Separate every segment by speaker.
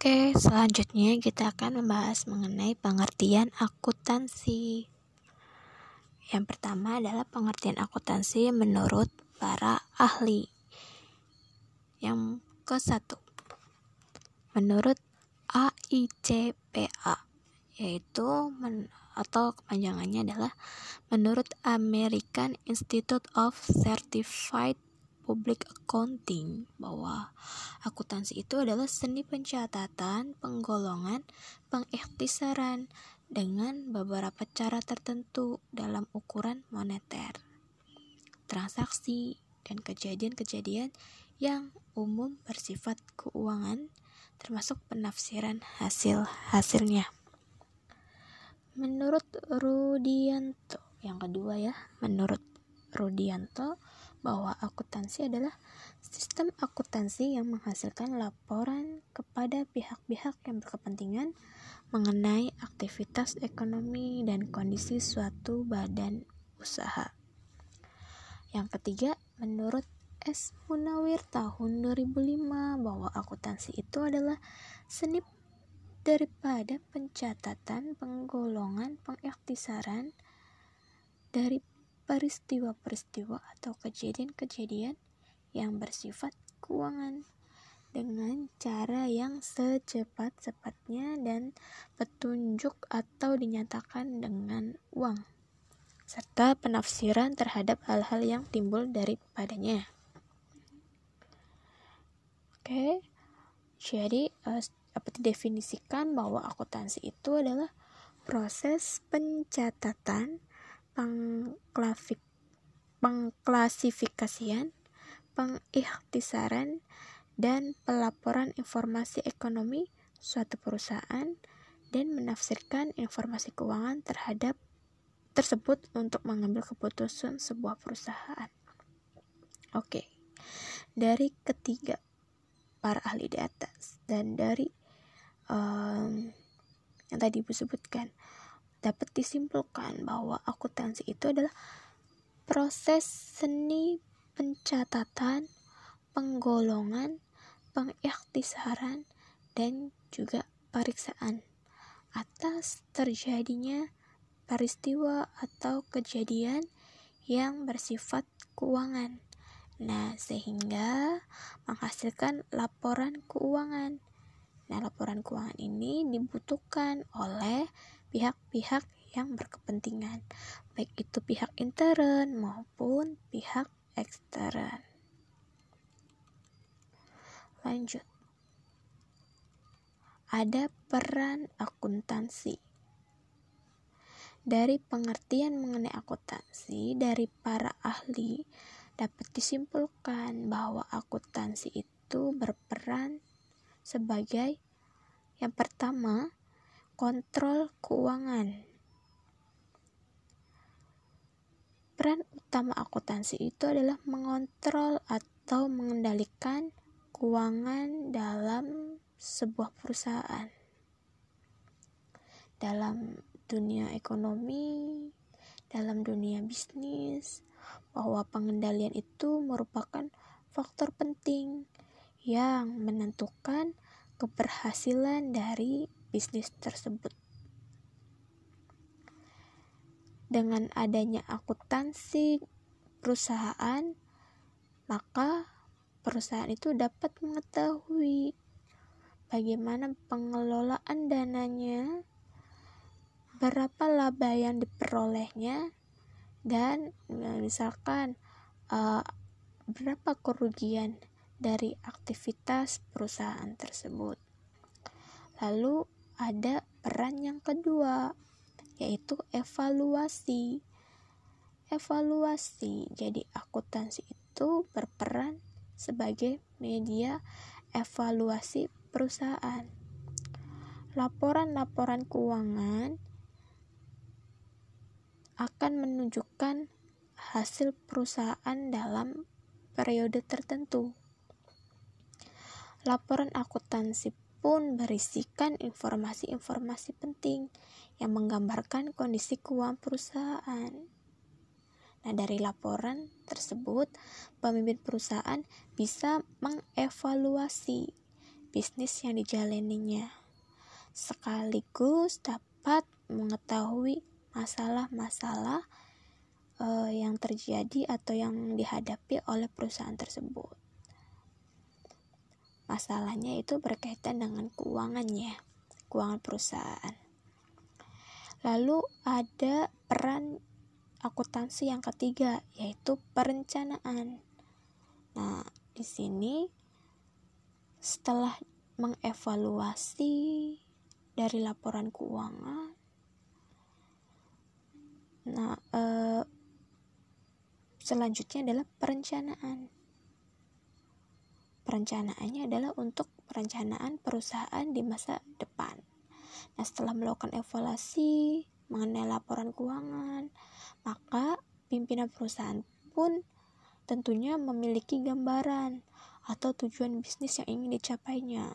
Speaker 1: Oke, selanjutnya kita akan membahas mengenai pengertian akuntansi. Yang pertama adalah pengertian akuntansi menurut para ahli. Yang ke satu, menurut AICPA, yaitu men atau kepanjangannya adalah menurut American Institute of Certified Public Accounting bahwa akuntansi itu adalah seni pencatatan, penggolongan, pengikhtisaran dengan beberapa cara tertentu dalam ukuran moneter, transaksi, dan kejadian-kejadian yang umum bersifat keuangan termasuk penafsiran hasil-hasilnya. Menurut Rudianto, yang kedua ya, menurut Rudianto, bahwa akuntansi adalah sistem akuntansi yang menghasilkan laporan kepada pihak-pihak yang berkepentingan mengenai aktivitas ekonomi dan kondisi suatu badan usaha. Yang ketiga, menurut S. Munawir tahun 2005 bahwa akuntansi itu adalah seni daripada pencatatan, penggolongan, pengiktisaran dari peristiwa-peristiwa atau kejadian-kejadian yang bersifat keuangan dengan cara yang secepat-cepatnya dan petunjuk atau dinyatakan dengan uang serta penafsiran terhadap hal-hal yang timbul daripadanya. Oke. Jadi uh, dapat didefinisikan bahwa akuntansi itu adalah proses pencatatan pengklafik, pengklasifikasian, pengikhtisaran, dan pelaporan informasi ekonomi suatu perusahaan dan menafsirkan informasi keuangan terhadap tersebut untuk mengambil keputusan sebuah perusahaan. Oke, dari ketiga para ahli di atas dan dari um, yang tadi disebutkan dapat disimpulkan bahwa akuntansi itu adalah proses seni pencatatan, penggolongan, pengikhtisaran, dan juga periksaan atas terjadinya peristiwa atau kejadian yang bersifat keuangan. Nah, sehingga menghasilkan laporan keuangan. Nah, laporan keuangan ini dibutuhkan oleh pihak-pihak yang berkepentingan, baik itu pihak intern maupun pihak ekstern. Lanjut. Ada peran akuntansi. Dari pengertian mengenai akuntansi dari para ahli dapat disimpulkan bahwa akuntansi itu berperan sebagai yang pertama Kontrol keuangan. Peran utama akuntansi itu adalah mengontrol atau mengendalikan keuangan dalam sebuah perusahaan. Dalam dunia ekonomi, dalam dunia bisnis, bahwa pengendalian itu merupakan faktor penting yang menentukan keberhasilan dari bisnis tersebut. Dengan adanya akuntansi perusahaan, maka perusahaan itu dapat mengetahui bagaimana pengelolaan dananya, berapa laba yang diperolehnya, dan misalkan uh, berapa kerugian dari aktivitas perusahaan tersebut. Lalu ada peran yang kedua yaitu evaluasi. Evaluasi. Jadi akuntansi itu berperan sebagai media evaluasi perusahaan. Laporan-laporan keuangan akan menunjukkan hasil perusahaan dalam periode tertentu. Laporan akuntansi pun berisikan informasi-informasi penting yang menggambarkan kondisi keuangan perusahaan. Nah, dari laporan tersebut, pemimpin perusahaan bisa mengevaluasi bisnis yang dijalaninya, sekaligus dapat mengetahui masalah-masalah uh, yang terjadi atau yang dihadapi oleh perusahaan tersebut. Masalahnya itu berkaitan dengan keuangannya, keuangan perusahaan. Lalu ada peran akuntansi yang ketiga, yaitu perencanaan. Nah, di sini setelah mengevaluasi dari laporan keuangan nah eh, selanjutnya adalah perencanaan perencanaannya adalah untuk perencanaan perusahaan di masa depan nah setelah melakukan evaluasi mengenai laporan keuangan maka pimpinan perusahaan pun tentunya memiliki gambaran atau tujuan bisnis yang ingin dicapainya.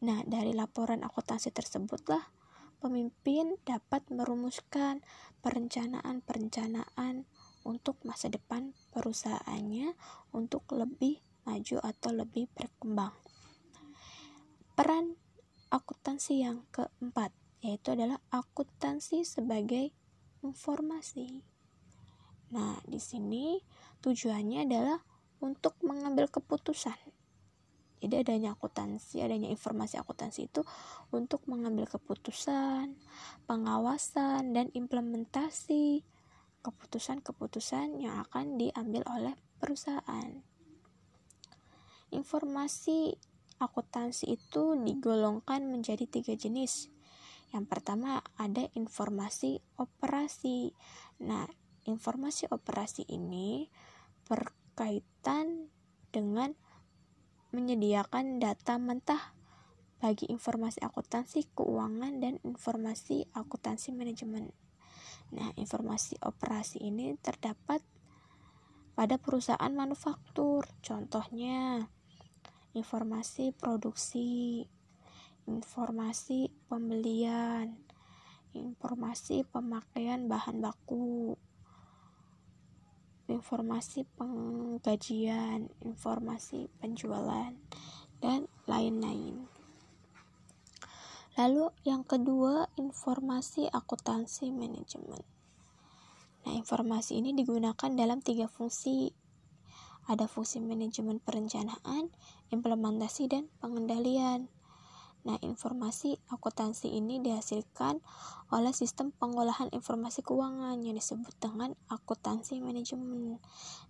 Speaker 1: Nah, dari laporan akuntansi tersebutlah pemimpin dapat merumuskan perencanaan-perencanaan untuk masa depan perusahaannya untuk lebih maju atau lebih berkembang. Peran akuntansi yang keempat yaitu adalah akuntansi sebagai informasi. Nah, di sini tujuannya adalah untuk mengambil keputusan. Jadi adanya akuntansi, adanya informasi akuntansi itu untuk mengambil keputusan, pengawasan, dan implementasi keputusan-keputusan yang akan diambil oleh perusahaan. Informasi akuntansi itu digolongkan menjadi tiga jenis. Yang pertama ada informasi operasi. Nah, informasi operasi ini berkaitan dengan menyediakan data mentah bagi informasi akuntansi keuangan dan informasi akuntansi manajemen. Nah, informasi operasi ini terdapat pada perusahaan manufaktur. Contohnya, informasi produksi, informasi pembelian, informasi pemakaian bahan baku, informasi penggajian, informasi penjualan, dan lain-lain. Lalu yang kedua, informasi akuntansi manajemen. Nah, informasi ini digunakan dalam tiga fungsi. Ada fungsi manajemen perencanaan, implementasi, dan pengendalian. Nah, informasi akuntansi ini dihasilkan oleh sistem pengolahan informasi keuangan yang disebut dengan akuntansi manajemen.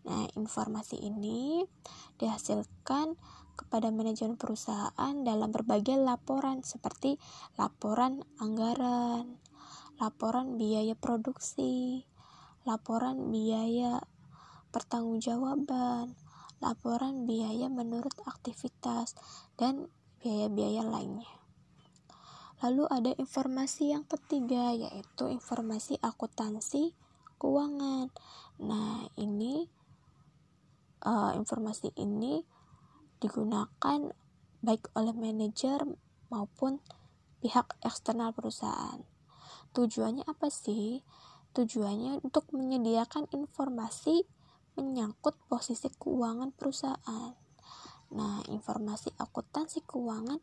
Speaker 1: Nah, informasi ini dihasilkan kepada manajemen perusahaan dalam berbagai laporan seperti laporan anggaran, laporan biaya produksi, laporan biaya pertanggungjawaban, laporan biaya menurut aktivitas, dan biaya-biaya lainnya. Lalu ada informasi yang ketiga yaitu informasi akuntansi keuangan. Nah, ini uh, informasi ini digunakan baik oleh manajer maupun pihak eksternal perusahaan. Tujuannya apa sih? Tujuannya untuk menyediakan informasi menyangkut posisi keuangan perusahaan. Nah, informasi akuntansi keuangan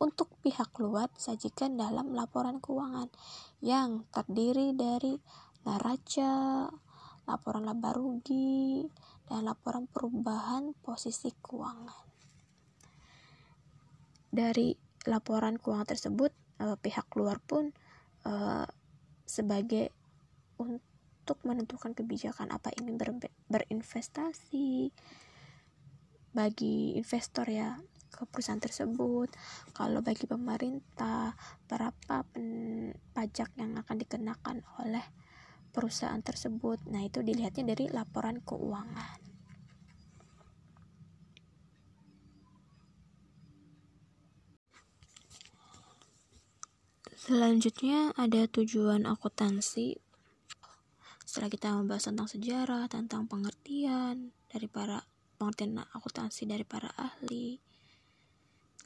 Speaker 1: untuk pihak luar disajikan dalam laporan keuangan yang terdiri dari neraca, laporan laba rugi, dan laporan perubahan posisi keuangan. Dari laporan keuangan tersebut, eh, pihak luar pun eh, sebagai untuk menentukan kebijakan apa ingin berinvestasi, bagi investor ya ke perusahaan tersebut kalau bagi pemerintah berapa pajak yang akan dikenakan oleh perusahaan tersebut. Nah itu dilihatnya dari laporan keuangan. Selanjutnya ada tujuan akuntansi setelah kita membahas tentang sejarah tentang pengertian dari para pengertian akuntansi dari para ahli.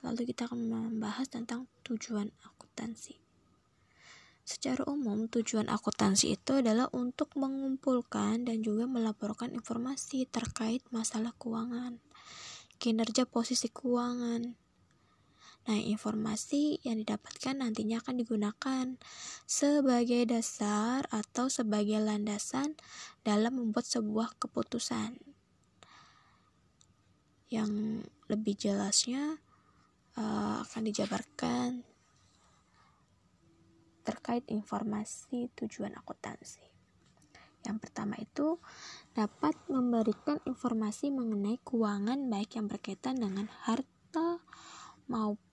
Speaker 1: Lalu kita akan membahas tentang tujuan akuntansi. Secara umum, tujuan akuntansi itu adalah untuk mengumpulkan dan juga melaporkan informasi terkait masalah keuangan kinerja posisi keuangan. Nah, informasi yang didapatkan nantinya akan digunakan sebagai dasar atau sebagai landasan dalam membuat sebuah keputusan. Yang lebih jelasnya uh, akan dijabarkan terkait informasi tujuan akuntansi. Yang pertama itu dapat memberikan informasi mengenai keuangan baik yang berkaitan dengan harta maupun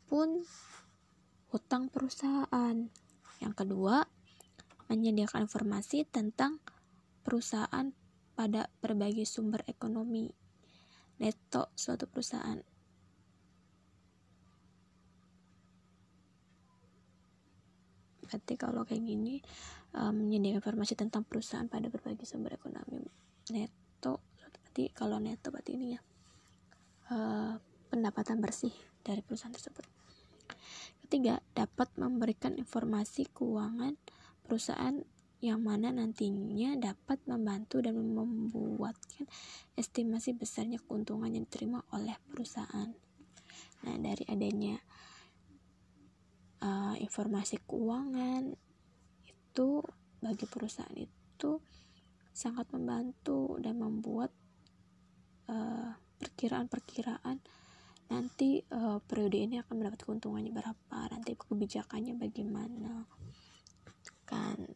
Speaker 1: hutang perusahaan. Yang kedua, menyediakan informasi tentang perusahaan pada berbagai sumber ekonomi neto suatu perusahaan. Berarti kalau kayak gini um, menyediakan informasi tentang perusahaan pada berbagai sumber ekonomi neto berarti kalau neto berarti ini ya uh, pendapatan bersih dari perusahaan tersebut ketiga dapat memberikan informasi keuangan perusahaan yang mana nantinya dapat membantu dan membuatkan estimasi besarnya keuntungan yang diterima oleh perusahaan. Nah, dari adanya uh, informasi keuangan itu bagi perusahaan itu sangat membantu dan membuat uh, perkiraan-perkiraan nanti uh, periode ini akan mendapat keuntungannya berapa? Nanti kebijakannya bagaimana? Kan